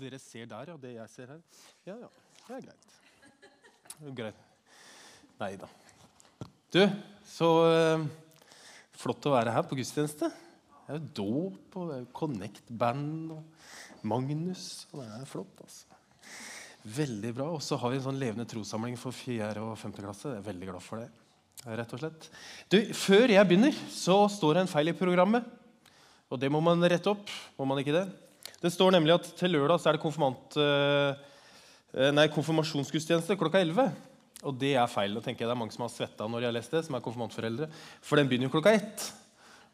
dere ser der, og det jeg ser her. Ja, ja. Det er greit. Greit. Nei da. Du, så eh, flott å være her på gudstjeneste. Det er jo dåp og det er jo Connect-band og Magnus. og Det er flott, altså. Veldig bra. Og så har vi en sånn levende trossamling for 4. og 5. klasse. Jeg er veldig glad for det. rett og slett. Du, Før jeg begynner, så står det en feil i programmet. Og det må man rette opp. må man ikke det? Det står nemlig at til lørdag er det eh, nei, konfirmasjonsgudstjeneste klokka 11. Og det er feil. Da tenker jeg Det er mange som har svetta når de har lest det, som er konfirmantforeldre. For den begynner jo klokka ett.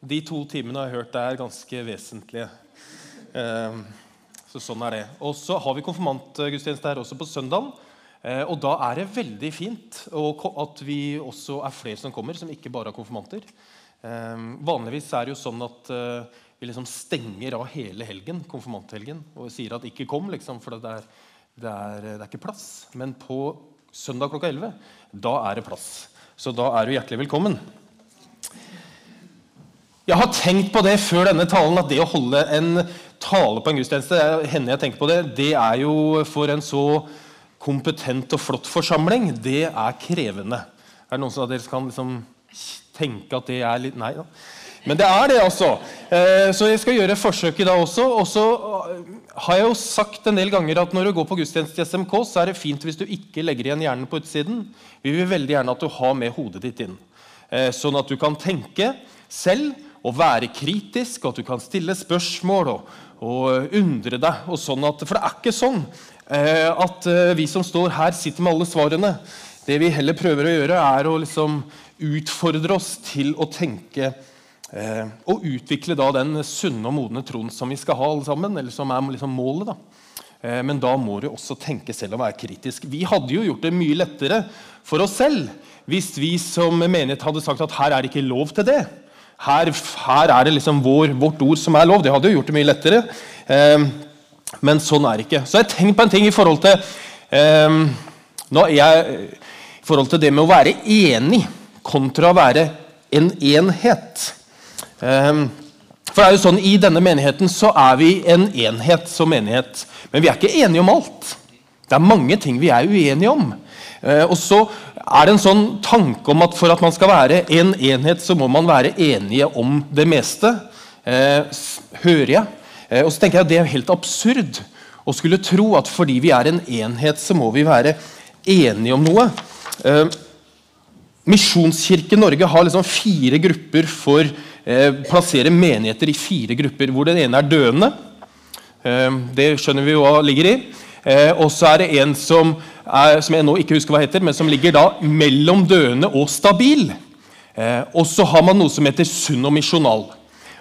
De to timene har jeg hørt er ganske vesentlige. Eh, så sånn er det. Og så har vi konfirmantgudstjeneste her også på søndag. Eh, og da er det veldig fint at vi også er flere som kommer, som ikke bare er konfirmanter. Vanligvis er det jo sånn at vi liksom stenger av hele helgen, konfirmanthelgen og sier at 'ikke kom', liksom, for det er, det, er, det er, ikke plass. Men på søndag klokka 11 da er det plass. Så da er du hjertelig velkommen. Jeg har tenkt på det før denne talen, at det å holde en tale på en gudstjeneste hender jeg tenker på det, det er jo for en så kompetent og flott forsamling, det er krevende. Er det noen som av dere kan liksom tenke at det er litt Nei da. Men det er det, altså. Så jeg skal gjøre forsøket da også. Og så eh, har jeg jo sagt en del ganger at når du går på gudstjeneste i SMK, så er det fint hvis du ikke legger igjen hjernen på utsiden. Vi vil veldig gjerne at du har med hodet ditt inn. Eh, sånn at du kan tenke selv og være kritisk, og at du kan stille spørsmål og, og undre deg. og sånn at, For det er ikke sånn at vi som står her, sitter med alle svarene. Det vi heller prøver å gjøre, er å liksom utfordre oss til å tenke Eh, og utvikle da den sunne og modne troen som vi skal ha, alle sammen, eller som er liksom målet. da. Eh, men da må du også tenke selv og være kritisk. Vi hadde jo gjort det mye lettere for oss selv hvis vi som menighet hadde sagt at her er det ikke lov til det. Her, her er det liksom vår, vårt ord som er lov. Det hadde jo gjort det mye lettere. Eh, men sånn er det ikke. Så jeg tenker på en ting i forhold til eh, jeg, i forhold til det med å være enig kontra å være en enhet. Ehm, for det er jo sånn, I denne menigheten så er vi en enhet som menighet. Men vi er ikke enige om alt. Det er mange ting vi er uenige om. Eh, og så er det en sånn tanke om at for at man skal være en enhet, så må man være enige om det meste. Eh, hører jeg. Eh, og så tenker jeg at Det er helt absurd å skulle tro at fordi vi er en enhet, så må vi være enige om noe. Misjonskirken Norge har liksom fire grupper for plassere menigheter i fire grupper, hvor den ene er døende. Eh, det skjønner vi hva ligger i. Eh, og så er det en som, er, som jeg nå ikke husker hva heter, men som ligger da mellom døende og stabil. Eh, og så har man noe som heter sunn og misjonal.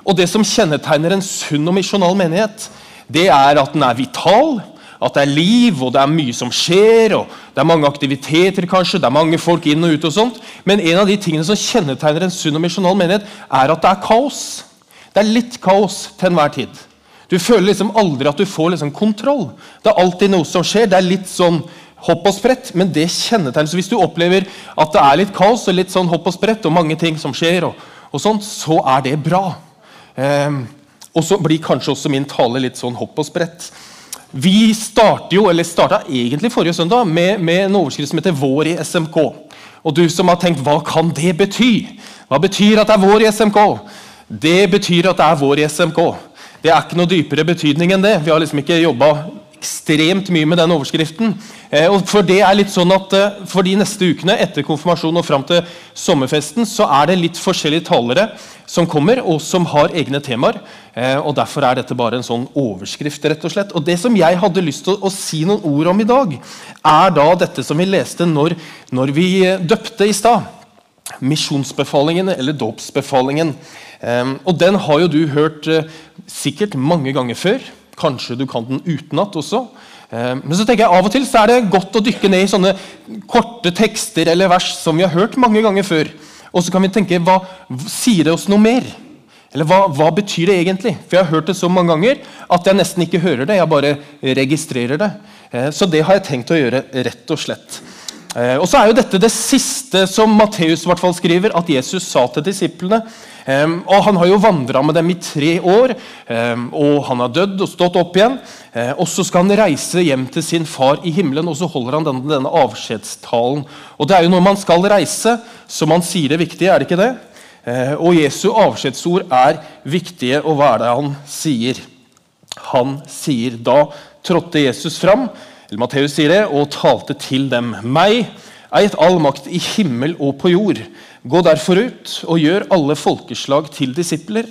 Og Det som kjennetegner en sunn og misjonal menighet, det er at den er vital, at det er liv, og det er mye som skjer. og Det er mange aktiviteter, kanskje, det er mange folk inn og ut. og sånt. Men en av de tingene som kjennetegner en sunn og misjonal menighet, er at det er kaos. Det er litt kaos til enhver tid. Du føler liksom aldri at du får liksom kontroll. Det er alltid noe som skjer. Det er litt sånn hopp og sprett, men det kjennetegner Så hvis du opplever at det er litt kaos og litt sånn hopp og sprett, og mange ting som skjer, og, og sånt, så er det bra. Eh, og så blir kanskje også min tale litt sånn hopp og sprett. Vi starter jo, eller starta egentlig forrige søndag med, med, en overskrift som heter 'Vår i SMK'. Og du som har tenkt 'hva kan det bety'? Hva betyr at det er vår i SMK? Det betyr at det er vår i SMK. Det er ikke noe dypere betydning enn det. Vi har liksom ikke jobba ekstremt mye med den overskriften. Eh, og for det er litt sånn at eh, for de neste ukene etter konfirmasjonen og fram til sommerfesten så er det litt forskjellige talere som kommer, og som har egne temaer. Eh, og Derfor er dette bare en sånn overskrift. rett og slett. Og Det som jeg hadde lyst til å, si noen ord om i dag, er da dette som vi leste når, når vi døpte i stad. Misjonsbefalingen, eller dåpsbefalingen. Og Den har jo du hørt sikkert mange ganger før. Kanskje du kan den utenat også. Eh, men så tenker jeg av og til så er det godt å dykke ned i sånne korte tekster eller vers som vi har hørt mange ganger før. Og så kan vi tenke hva sier det oss noe mer? Eller hva, hva, betyr det egentlig? For Jeg har hørt det så mange ganger at jeg nesten ikke hører det. Jeg bare registrerer det. Eh, så det har jeg tenkt å gjøre, rett og slett. Eh, og så er jo dette det siste som Matteus skriver at Jesus sa til disiplene. Um, og Han har jo vandra med dem i tre år, um, og han har dødd og stått opp igjen. Og Så skal han reise hjem til sin far i himmelen, og så holder han denne, denne avskjedstalen. Og Det er jo når man skal reise, som han sier det viktige, er det ikke det? Og Jesu avskjedsord er viktige, og hva er det han sier? Han sier da trådte Jesus fram Matteus sier det, og talte til dem. Meg gitt all makt i himmel og på jord. Gå derfor ut og gjør alle folkeslag til disipler,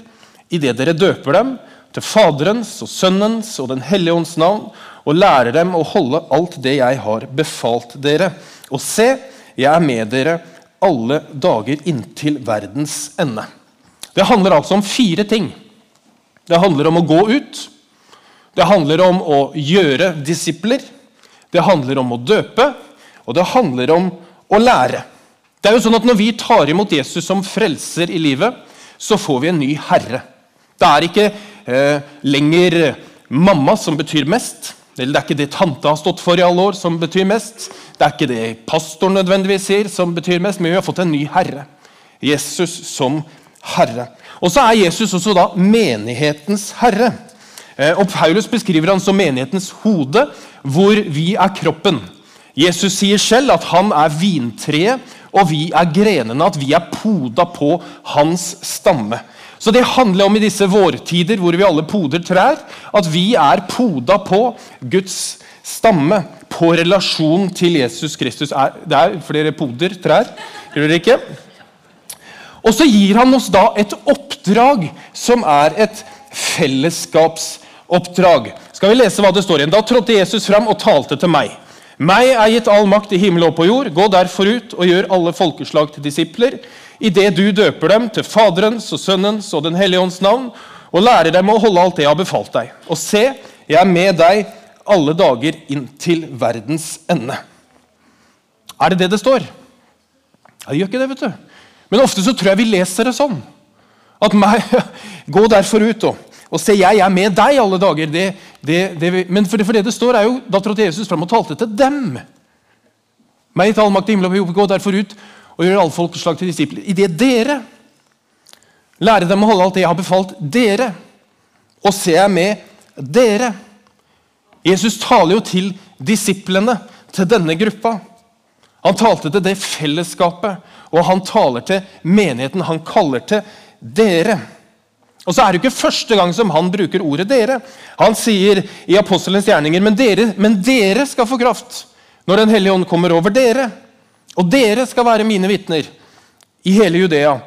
idet dere døper dem til Faderens og Sønnens og Den hellige ånds navn, og lærer dem å holde alt det jeg har befalt dere. Og se, jeg er med dere alle dager inntil verdens ende. Det handler altså om fire ting. Det handler om å gå ut. Det handler om å gjøre disipler. Det handler om å døpe, og det handler om å lære. Det er jo sånn at Når vi tar imot Jesus som frelser i livet, så får vi en ny herre. Det er ikke eh, lenger mamma som betyr mest. Eller det er ikke det tante har stått for i alle år, som betyr mest. Det er ikke det pastoren nødvendigvis sier, som betyr mest, men vi har fått en ny herre. Jesus som herre. Og så er Jesus også da menighetens herre. Eh, og Paulus beskriver han som menighetens hode, hvor vi er kroppen. Jesus sier selv at han er vintreet, og vi er grenene. At vi er poda på hans stamme. Så Det handler om i disse vårtider hvor vi alle poder trær, at vi er poda på Guds stamme, på relasjon til Jesus Kristus. Det er flere poder trær, gjør det ikke? Og så gir han oss da et oppdrag som er et fellesskapsoppdrag. Skal vi lese hva det står igjen? Da trådte Jesus fram og talte til meg. Meg er gitt all makt i himmel og på jord. Gå derfor ut og gjør alle folkeslag til disipler, idet du døper dem til Faderens og Sønnens og Den hellige ånds navn, og lærer dem å holde alt det jeg har befalt deg. Og se, jeg er med deg alle dager inntil verdens ende. Er det det det står? Ja, det gjør ikke det, vet du. Men ofte så tror jeg vi leser det sånn. At meg, Gå derfor ut og og se, jeg er med deg alle dager. Det, det, det, men for det, for det, det står, er jo Da trådte Jesus fram og talte til dem. Meg til all makt i himmelen og gå derfor ut og gjør alle folkeslag til disipler. Idet dere lærer dem å holde alt det jeg har befalt dere, og se jeg med dere. Jesus taler jo til disiplene, til denne gruppa. Han talte til det fellesskapet, og han taler til menigheten. Han kaller til dere. Og så er det ikke første gang som han bruker ordet 'dere'. Han sier i apostelens gjerninger men dere, men dere skal få kraft når Den hellige ånd kommer over dere. Og dere skal være mine vitner i hele Judea,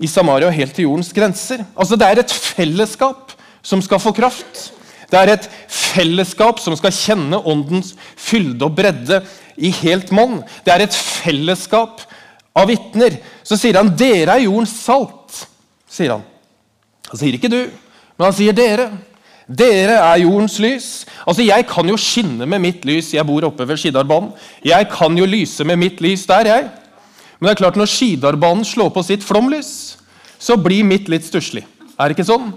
i Samaria og helt til jordens grenser. Altså Det er et fellesskap som skal få kraft. Det er et fellesskap som skal kjenne åndens fylde og bredde i helt monn. Det er et fellesskap av vitner. Så sier han 'dere er jordens salt'. sier han. Han sier ikke du, men han sier dere. Dere er jordens lys. Altså, Jeg kan jo skinne med mitt lys. Jeg bor oppe ved Skidarbanen. Jeg kan jo lyse med mitt lys der, jeg. Men det er klart når Skidarbanen slår på sitt flomlys, så blir mitt litt stusslig. Er det ikke sånn?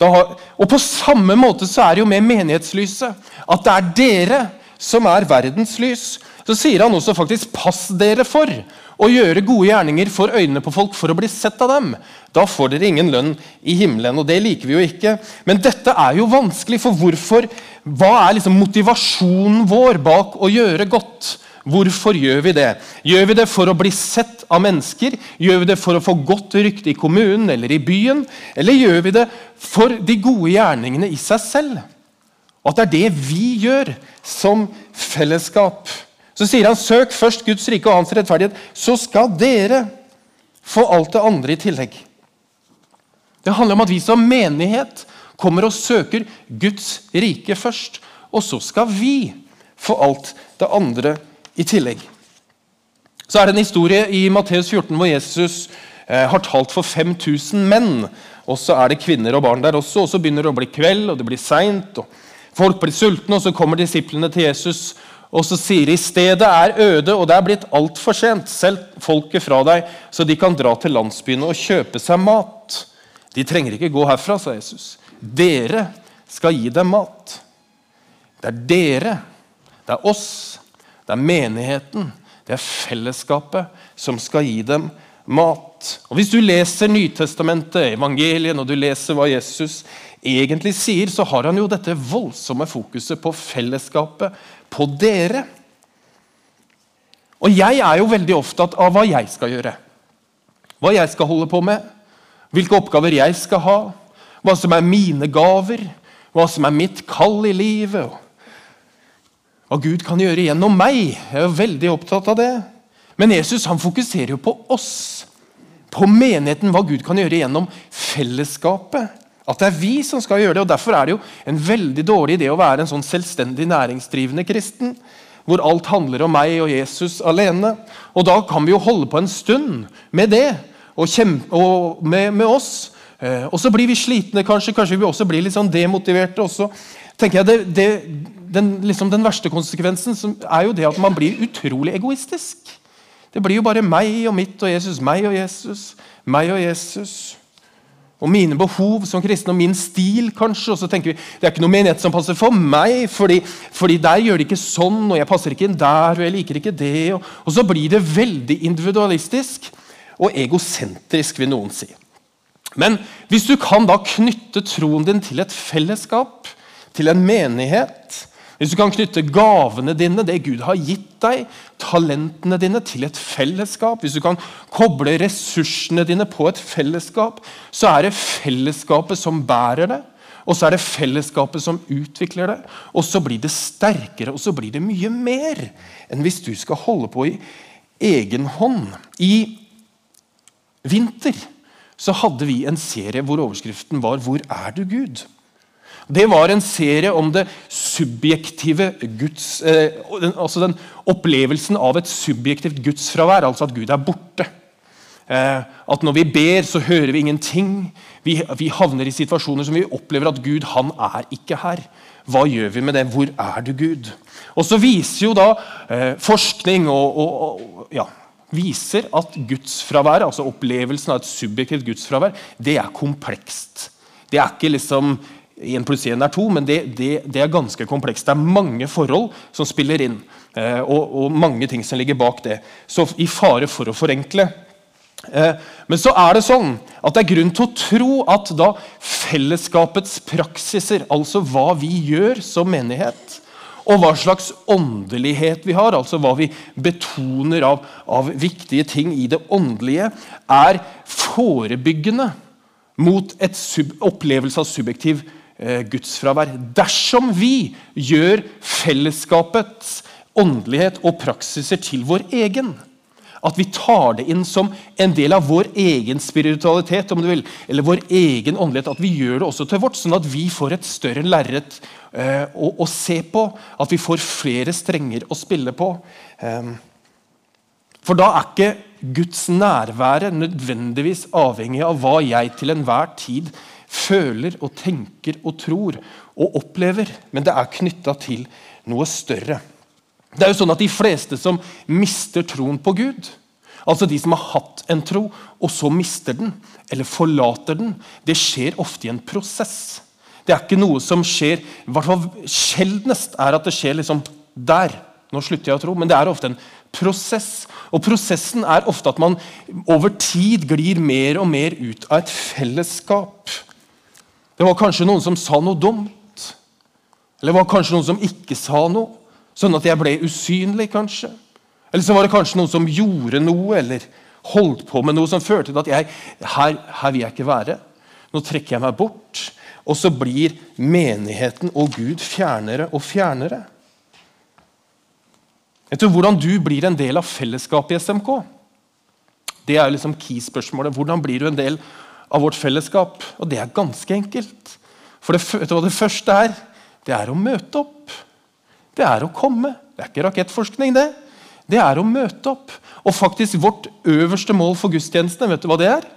Har, og På samme måte så er det jo med menighetslyset. At det er dere som er verdens lys. Så sier han også faktisk 'pass dere for' å gjøre gode gjerninger for øynene på folk for å bli sett av dem. Da får dere ingen lønn i himmelen, og det liker vi jo ikke. Men dette er jo vanskelig, for hvorfor? Hva er liksom motivasjonen vår bak å gjøre godt? Hvorfor gjør vi det? Gjør vi det for å bli sett av mennesker? Gjør vi det for å få godt rykte i kommunen eller i byen? Eller gjør vi det for de gode gjerningene i seg selv? Og at det er det vi gjør som fellesskap. Så sier han søk først Guds rike og hans rettferdighet, så skal dere få alt det andre i tillegg. Det handler om at vi som menighet kommer og søker Guds rike først. Og så skal vi få alt det andre i tillegg. Så er det en historie i Matteus 14 hvor Jesus eh, har talt for 5000 menn. Og så er det kvinner og barn der også. Og så begynner det å bli kveld, og det blir seint. Folk blir sultne, og så kommer disiplene til Jesus og så sier de stedet er øde, og det er blitt altfor sent. Selv folket fra deg, så de kan dra til landsbyene og kjøpe seg mat. De trenger ikke gå herfra, sa Jesus. Dere skal gi dem mat. Det er dere, det er oss, det er menigheten, Det er fellesskapet som skal gi dem mat. Og Hvis du leser Nytestamentet, evangeliet, og du leser hva Jesus egentlig sier, så har han jo dette voldsomme fokuset på fellesskapet, på dere. Og jeg er jo veldig opptatt av hva jeg skal gjøre. Hva jeg skal holde på med, hvilke oppgaver jeg skal ha, hva som er mine gaver, hva som er mitt kall i livet. Hva Gud kan gjøre gjennom meg. Jeg er jo veldig opptatt av det. Men Jesus han fokuserer jo på oss, på menigheten, hva Gud kan gjøre gjennom fellesskapet. At det er vi som skal gjøre det. og Derfor er det jo en veldig dårlig idé å være en sånn selvstendig næringsdrivende kristen. Hvor alt handler om meg og Jesus alene. Og Da kan vi jo holde på en stund med det og, kjempe, og med, med, oss. Eh, og så blir vi slitne, kanskje. Kanskje vi også blir litt sånn demotiverte. også. tenker jeg det, det, den, liksom den verste konsekvensen er jo det at man blir utrolig egoistisk. Det blir jo bare meg og mitt og Jesus, meg og Jesus, meg og Jesus. Og mine behov som kristen, og min stil, kanskje. Og så tenker vi det er ikke noe menighet som passer for meg, fordi, fordi der gjør det ikke sånn, og jeg passer ikke inn der, og jeg liker ikke det. Og, og så blir det veldig individualistisk og egosentrisk, vil noen si. Men hvis du kan da knytte troen din til et fellesskap, til en menighet, hvis du kan knytte gavene dine, det Gud har gitt deg, talentene dine, til et fellesskap, hvis du kan koble ressursene dine på et fellesskap, så er det fellesskapet som bærer det. Og så er det fellesskapet som utvikler det. Og så blir det sterkere, og så blir det mye mer enn hvis du skal holde på i egen hånd. I vinter så hadde vi en serie hvor overskriften var 'Hvor er du, Gud?' Det var en serie om det subjektive Guds, eh, altså den opplevelsen av et subjektivt gudsfravær, altså at Gud er borte. Eh, at når vi ber, så hører vi ingenting. Vi, vi, havner i situasjoner som vi opplever at Gud han er ikke her. Hva gjør vi med det? Hvor er du, Gud? Og så viser jo da eh, forskning og, og, og ja, viser at gudsfraværet, altså opplevelsen av et subjektivt gudsfravær, det er komplekst. Det er ikke liksom Én pluss 1 er 2, men det, det, det, er ganske komplekst. Det er mange forhold som spiller inn, eh, og, og, mange ting som ligger bak det. Så i fare for å forenkle. Eh, men så er det sånn at det er grunn til å tro at da fellesskapets praksiser, altså hva vi gjør som menighet, og hva slags åndelighet vi har, altså hva vi betoner av, av viktige ting i det åndelige, er forebyggende mot et opplevelse av subjektiv gudsfravær. Dersom vi gjør fellesskapets åndelighet og praksiser til vår egen. At vi tar det inn som en del av vår egen spiritualitet om du vil, eller vår egen åndelighet. At vi gjør det også til vårt, sånn at vi får et større lerret eh, å, å, se på. At vi får flere strenger å spille på. Eh, for da er ikke Guds nærvære nødvendigvis avhengig av hva jeg til enhver tid føler og tenker og tror og opplever, men det er knytta til noe større. Det er jo sånn at De fleste som mister troen på Gud, altså de som har hatt en tro, og så mister den, eller forlater den, det skjer ofte i en prosess. Det er ikke noe som skjer i hvert fall Sjeldnest er at det skjer liksom der. Nå slutter jeg å tro, men det er ofte en prosess. Og Prosessen er ofte at man over tid glir mer og mer ut av et fellesskap. Det var kanskje noen som sa noe dumt. Eller det var kanskje noen som ikke sa noe, sånn at jeg ble usynlig. kanskje. Eller så var det kanskje noen som gjorde noe eller holdt på med noe som førte til at jeg, her, her vil jeg ikke være. Nå trekker jeg meg bort. Og så blir menigheten og Gud fjernere og fjernere. Vet du hvordan du blir en del av fellesskapet i SMK? Det er liksom key-spørsmålet. Hvordan blir du en del av vårt fellesskap? Og det er ganske enkelt. For det, det første er? Det er å møte opp. Det er å komme. Det er ikke rakettforskning, det. Det er å møte opp. Og faktisk vårt øverste mål for gudstjenestene, vet du hva det er?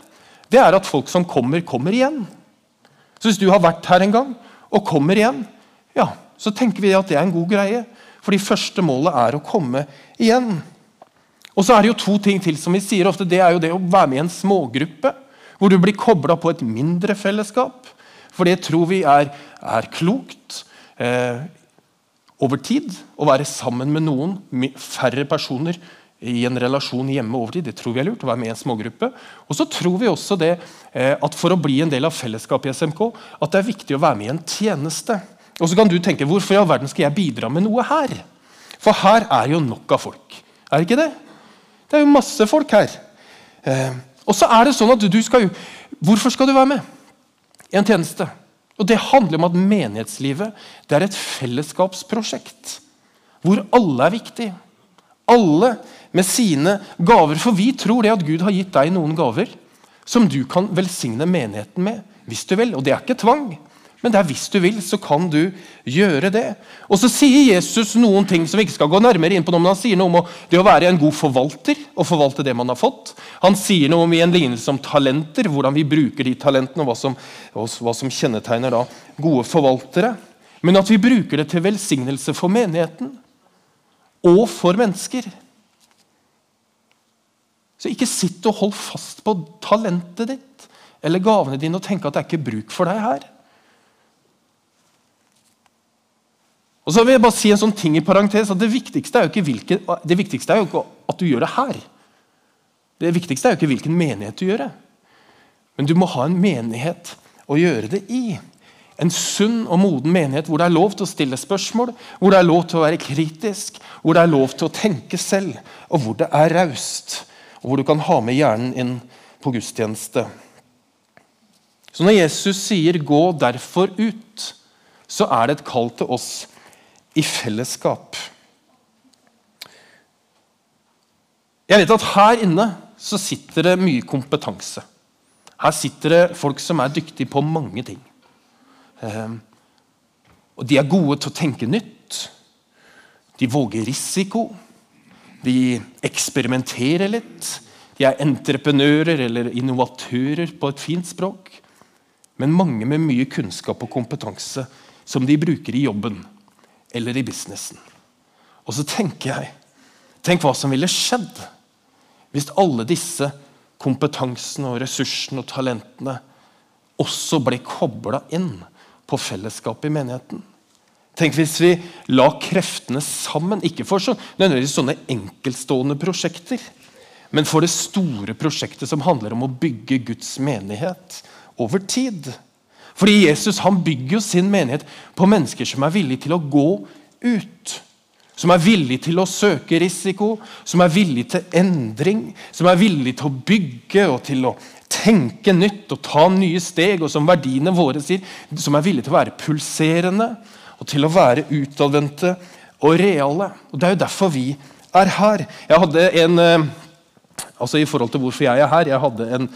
Det er at folk som kommer, kommer igjen. Så hvis du har vært her en gang og kommer igjen, ja, så tenker vi at det er en god greie. For det første målet er å komme igjen. Og så er det jo to ting til som vi sier ofte. Det er jo det å være med i en smågruppe. Hvor du blir kobla på et mindre fellesskap. For det tror vi er, er klokt eh, over tid. Å være sammen med noen, færre personer, i en relasjon hjemme over tid. Det tror vi er lurt, å være med i en smågruppe. Og så tror vi også det eh, at for å bli en del av fellesskapet i SMK, at det er viktig å være med i en tjeneste. Og så kan du tenke hvorfor i all verden skal jeg bidra med noe her? For her er jo nok av folk. Er det ikke det? Det er jo masse folk her. Eh, og så er det sånn at du skal jo Hvorfor skal du være med i en tjeneste? Og Det handler om at menighetslivet det er et fellesskapsprosjekt. Hvor alle er viktige. Alle med sine gaver. For vi tror det at Gud har gitt deg noen gaver som du kan velsigne menigheten med. hvis du vil. Og det er ikke tvang. Men det er hvis du vil, så kan du gjøre det. Og så sier Jesus noen ting som vi ikke skal gå nærmere inn på nå, men han sier noe om det å være en god forvalter og forvalte det man har fått. Han sier noe om i en lignelse om talenter, hvordan vi bruker de talentene, og hva som, hva som kjennetegner da gode forvaltere. Men at vi bruker det til velsignelse for menigheten og for mennesker. Så ikke sitt og hold fast på talentet ditt eller gavene dine og tenk at det er ikke bruk for deg her. Og så vil jeg bare si en sånn ting i parentes, at Det viktigste er jo ikke, hvilke, det er jo ikke at du gjør det her. Det viktigste er jo ikke hvilken menighet du gjør det. Men du må ha en menighet å gjøre det i. En sunn og moden menighet hvor det er lov til å stille spørsmål, hvor det er lov til å være kritisk, hvor det er lov til å tenke selv, og hvor det er raust. Og hvor du kan ha med hjernen inn på gudstjeneste. Så når Jesus sier 'gå derfor ut', så er det et kall til oss i fellesskap. Jeg vet at her inne så sitter det mye kompetanse. Her sitter det folk som er dyktige på mange ting. Ehm, og De er gode til å tenke nytt. De våger risiko. De eksperimenterer litt. De er entreprenører eller innovatører på et fint språk. Men mange med mye kunnskap og kompetanse som de bruker i jobben eller i businessen. Og så tenker jeg Tenk hva som ville skjedd hvis alle disse kompetansene og ressursene og talentene også ble kobla inn på fellesskapet i menigheten. Tenk hvis vi la kreftene sammen, ikke for så, nødvendigvis sånne enkeltstående prosjekter, men for det store prosjektet som handler om å bygge Guds menighet over tid. Fordi Jesus han bygger jo sin menighet på mennesker som er villige til å gå ut. Som er villige til å søke risiko, som er villige til endring. Som er villige til å bygge og til å tenke nytt og ta nye steg. Og som verdiene våre sier, som er villige til å være pulserende og til å være utadvendte og reale. Og Det er jo derfor vi er her. Jeg hadde en eh, altså i forhold til hvorfor jeg er her. Jeg, en,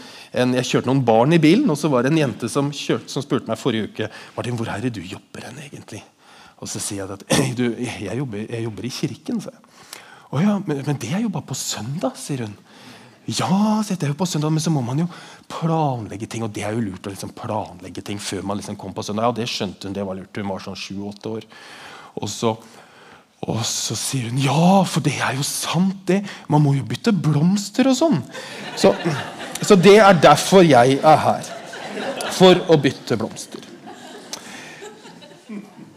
en, jeg kjørte noen barn i bilen, og så var det en jente som, kjørte, som spurte meg forrige uke Martin, hvor er det du jobber hen egentlig. Og så sier jeg at du, jeg, jobber, jeg jobber i kirken. jeg. Å ja, men, men, det er jo bare på søndag, sier hun. Ja, det er jo på søndag, men så må man jo planlegge ting. Og det er jo lurt å liksom planlegge ting før man liksom kom på søndag. Ja, det skjønte hun. det var lurt. Hun var sånn sju-åtte år. Og så og så sier hun ja, for det er jo sant, det. Man må jo bytte blomster og sånn. Så, så det er derfor jeg er her. For å bytte blomster.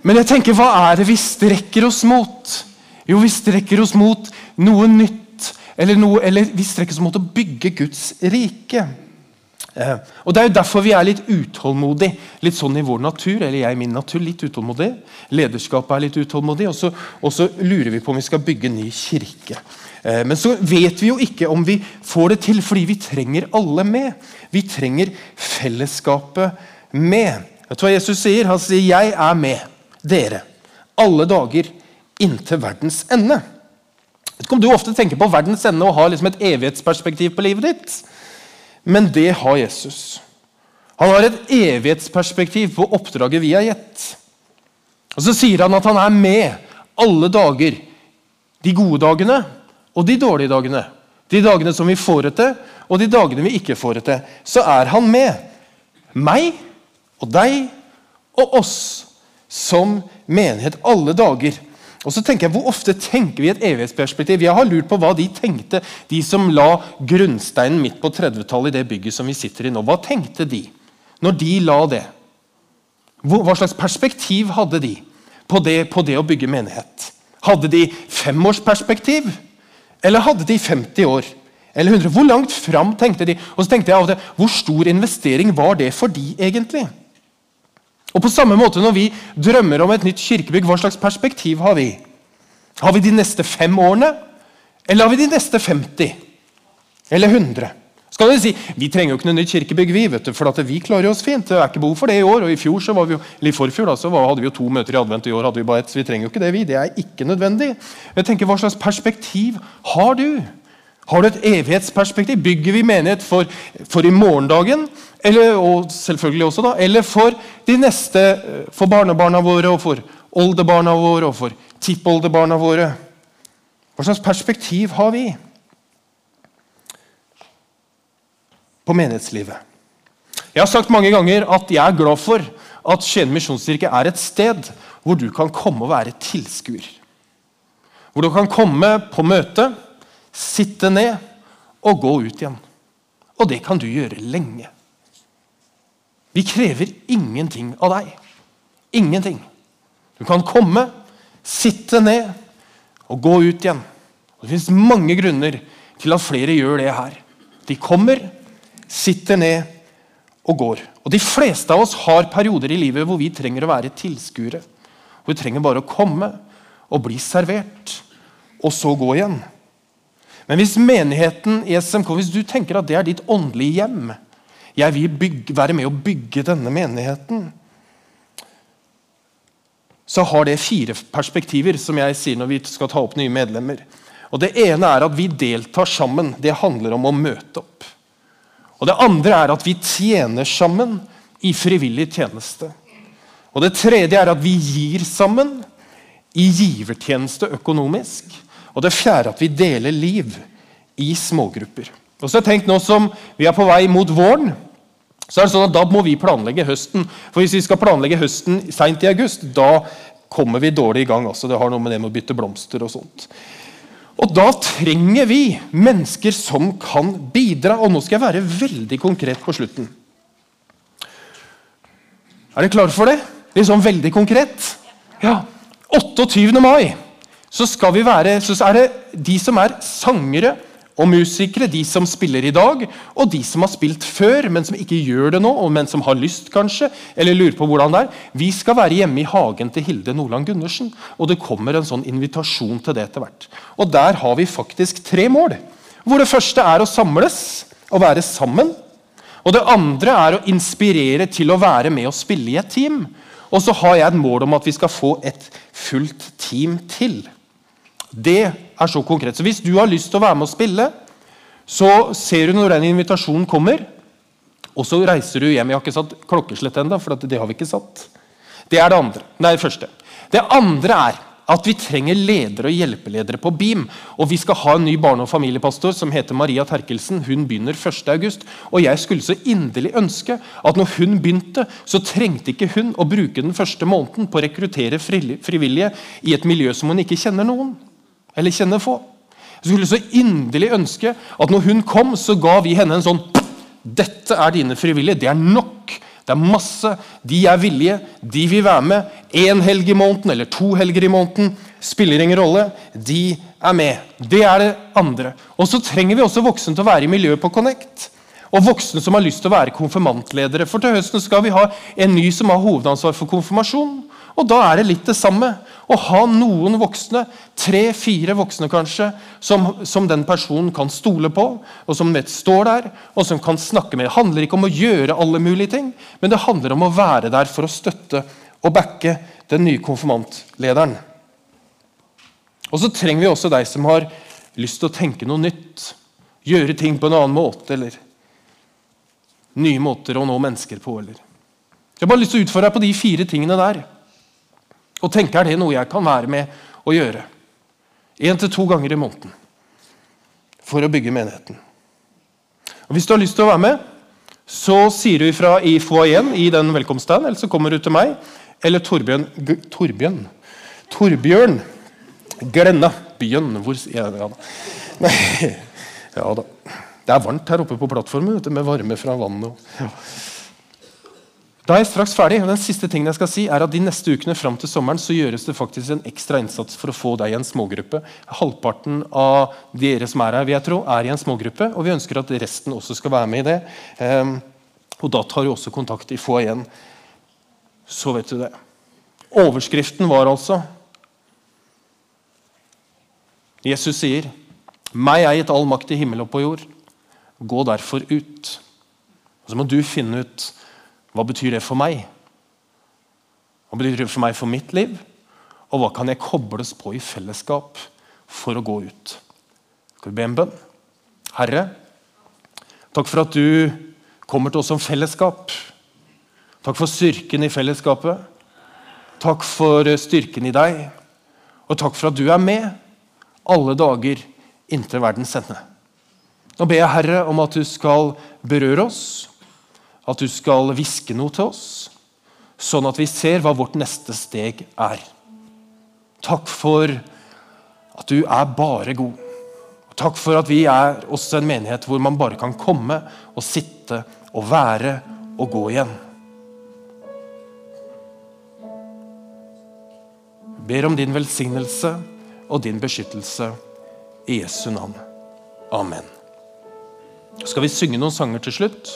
Men jeg tenker, hva er det vi strekker oss mot? Jo, vi strekker oss mot noe nytt. Eller, noe, eller vi strekker oss mot å bygge Guds rike. Eh, og Det er jo derfor vi er litt utålmodige. Litt sånn i vår natur, eller jeg i min natur, litt utålmodig. Lederskapet er litt utålmodig, og så, og så lurer vi på om vi skal bygge ny kirke. Eh, men så vet vi jo ikke om vi får det til, fordi vi trenger alle med. Vi trenger fellesskapet med. Vet du hva Jesus sier? Han sier 'Jeg er med dere alle dager inntil verdens ende'. Vet ikke om du ofte tenker på verdens ende og har liksom et evighetsperspektiv på livet ditt. Men det har Jesus. Han har et evighetsperspektiv på oppdraget vi har gitt. Og Så sier han at han er med alle dager. De gode dagene og de dårlige dagene. De dagene som vi får det til, og de dagene vi ikke får det til. Så er han med. Meg og deg og oss som menighet alle dager. Og så tenker jeg, Hvor ofte tenker vi et evighetsperspektiv? Jeg har lurt på hva de tenkte, de som la grunnsteinen midt på 30-tallet i det bygget som vi sitter i nå. Hva tenkte de når de la det? Hva slags perspektiv hadde de på det, på det å bygge menighet? Hadde de femårsperspektiv? Eller hadde de 50 år? Eller 100? Hvor langt fram tenkte de? Og så tenkte jeg av til, Hvor stor investering var det for de egentlig? Og på samme måte Når vi drømmer om et nytt kirkebygg, hva slags perspektiv har vi? Har vi de neste fem årene, eller har vi de neste 50? Eller 100? Skal du si, Vi trenger jo ikke noe nytt kirkebygg, vi, vet du, for vi klarer oss fint. Det er ikke behov for det i år. og I fjor så var vi jo, eller i forfjor da, så hadde vi jo to møter i advent, i år hadde vi bare ett. Så vi trenger jo ikke det, vi. Det er ikke nødvendig. Jeg tenker, Hva slags perspektiv har du? Har du et evighetsperspektiv? Bygger vi menighet for, for i morgendagen? Eller, og selvfølgelig også da, eller for de neste, for barnebarna våre og for oldebarna våre og for tippoldebarna våre? Hva slags perspektiv har vi på menighetslivet? Jeg har sagt mange ganger at jeg er glad for at Skien misjonskirke er et sted hvor du kan komme og være tilskuer. Hvor du kan komme på møte sitte ned og gå ut igjen. Og det kan du gjøre lenge. Vi krever ingenting av deg. Ingenting. Du kan komme, sitte ned og gå ut igjen. Og det fins mange grunner til at flere gjør det her. De kommer, sitter ned og går. Og De fleste av oss har perioder i livet hvor vi trenger å være tilskuere. Hvor vi trenger bare å komme og bli servert, og så gå igjen. Men hvis menigheten i SMK, hvis du tenker at det er ditt åndelige hjem Jeg vil bygge, være med å bygge denne menigheten. Så har det fire perspektiver, som jeg sier når vi skal ta opp nye medlemmer. Og Det ene er at vi deltar sammen. Det handler om å møte opp. Og Det andre er at vi tjener sammen i frivillig tjeneste. Og Det tredje er at vi gir sammen i givertjeneste økonomisk. Og det fjerde at vi deler liv i smågrupper. Og så tenk nå som Vi er på vei mot våren. så er det sånn at Da må vi planlegge høsten. For Hvis vi skal planlegge høsten seint i august, da kommer vi dårlig i gang. Altså. Det har noe med det med å bytte blomster og sånt. Og Da trenger vi mennesker som kan bidra. Og nå skal jeg være veldig konkret på slutten. Er dere klare for det? Litt sånn veldig konkret? Ja. 28. mai så, være, så er det de som er sangere og musikere, de som spiller i dag, og de som har spilt før, men som ikke gjør det nå, men som har lyst, kanskje, eller lurer på hvordan det er. Vi skal være hjemme i hagen til Hilde Nordland Gundersen, og det kommer en sånn invitasjon til det etter hvert. Og der har vi faktisk tre mål. Hvor det første er å samles og være sammen. Og det andre er å inspirere til å være med og spille i et team. Og så har jeg et mål om at vi skal få et fullt team til. Det er så konkret. Så Hvis du har lyst til å være med og spille, så ser du når den invitasjonen kommer, og så reiser du hjem. Jeg har ikke satt klokkeslett ennå, for det har vi ikke satt. Det er det andre. Nei, første. Det andre er at vi trenger ledere og hjelpeledere på BIM. Og vi skal ha en ny barne- og familiepastor som heter Maria Terkelsen. Hun begynner 1.8. Og jeg skulle så inderlig ønske at når hun begynte, så trengte ikke hun å bruke den første måneden på å rekruttere frivillige i et miljø som hun ikke kjenner noen. Eller kjenner få. Jeg skulle så inderlig ønske at når hun kom, så ga vi henne en sånn Dette er dine frivillige. Det er nok. Det er masse. De er villige. De vil være med. Én helg i måneden eller to helger i måneden spiller ingen rolle. De er med. Det er det andre. Og så trenger vi også voksne til å være i miljøet på Connect. Og voksne som har lyst til å være konfirmantledere. For til høsten skal vi ha en ny som har hovedansvar for konfirmasjon. Og da er det litt det samme. Å ha noen voksne, tre-fire voksne kanskje, som, som, den personen kan stole på, og som vet står der, og som kan snakke med. Det handler ikke om å gjøre alle mulige ting, men det handler om å være der for å støtte og backe den nye konfirmantlederen. Og så trenger vi også deg som har lyst til å tenke noe nytt. Gjøre ting på en annen måte, eller nye måter å nå mennesker på. Eller. Jeg har bare lyst til å utfordre deg på de fire tingene der. Og tenke er det noe jeg kan være med å gjøre. Én til to ganger i måneden. For å bygge menigheten. Og Hvis du har lyst til å være med, så sier du ifra i foajeen i den velkomstdagen, eller så kommer du til meg eller Torbjørn Torbjørn Torbjørn Glenna Byen hvor, ja, da. Nei, ja da. Det er varmt her oppe på plattformen med varme fra vannet. Ja. Da er jeg straks ferdig. og den siste tingen jeg skal si er at De neste ukene fram til sommeren så gjøres det faktisk en ekstra innsats for å få deg i en smågruppe. Halvparten av dere som er her, vil jeg tro, er i en smågruppe. og Vi ønsker at resten også skal være med i det. Um, og Da tar du også kontakt i få igjen. Så vet du det. Overskriften var altså Jesus sier, 'Meg er gitt all makt i himmel og på jord. Gå derfor ut.' Og Så må du finne ut hva betyr det for meg? Hva betyr det for meg for mitt liv? Og hva kan jeg kobles på i fellesskap for å gå ut? Skal vi be en bønn? Herre, takk for at du kommer til oss som fellesskap. Takk for styrken i fellesskapet. Takk for styrken i deg. Og takk for at du er med alle dager inntil verdens ende. Nå ber jeg Herre om at du skal berøre oss at du skal hviske noe til oss, sånn at vi ser hva vårt neste steg er. Takk for at du er bare god. Takk for at vi er også en menighet hvor man bare kan komme og sitte og være og gå igjen. Jeg ber om din velsignelse og din beskyttelse i Jesu navn. Amen. Skal vi synge noen sanger til slutt.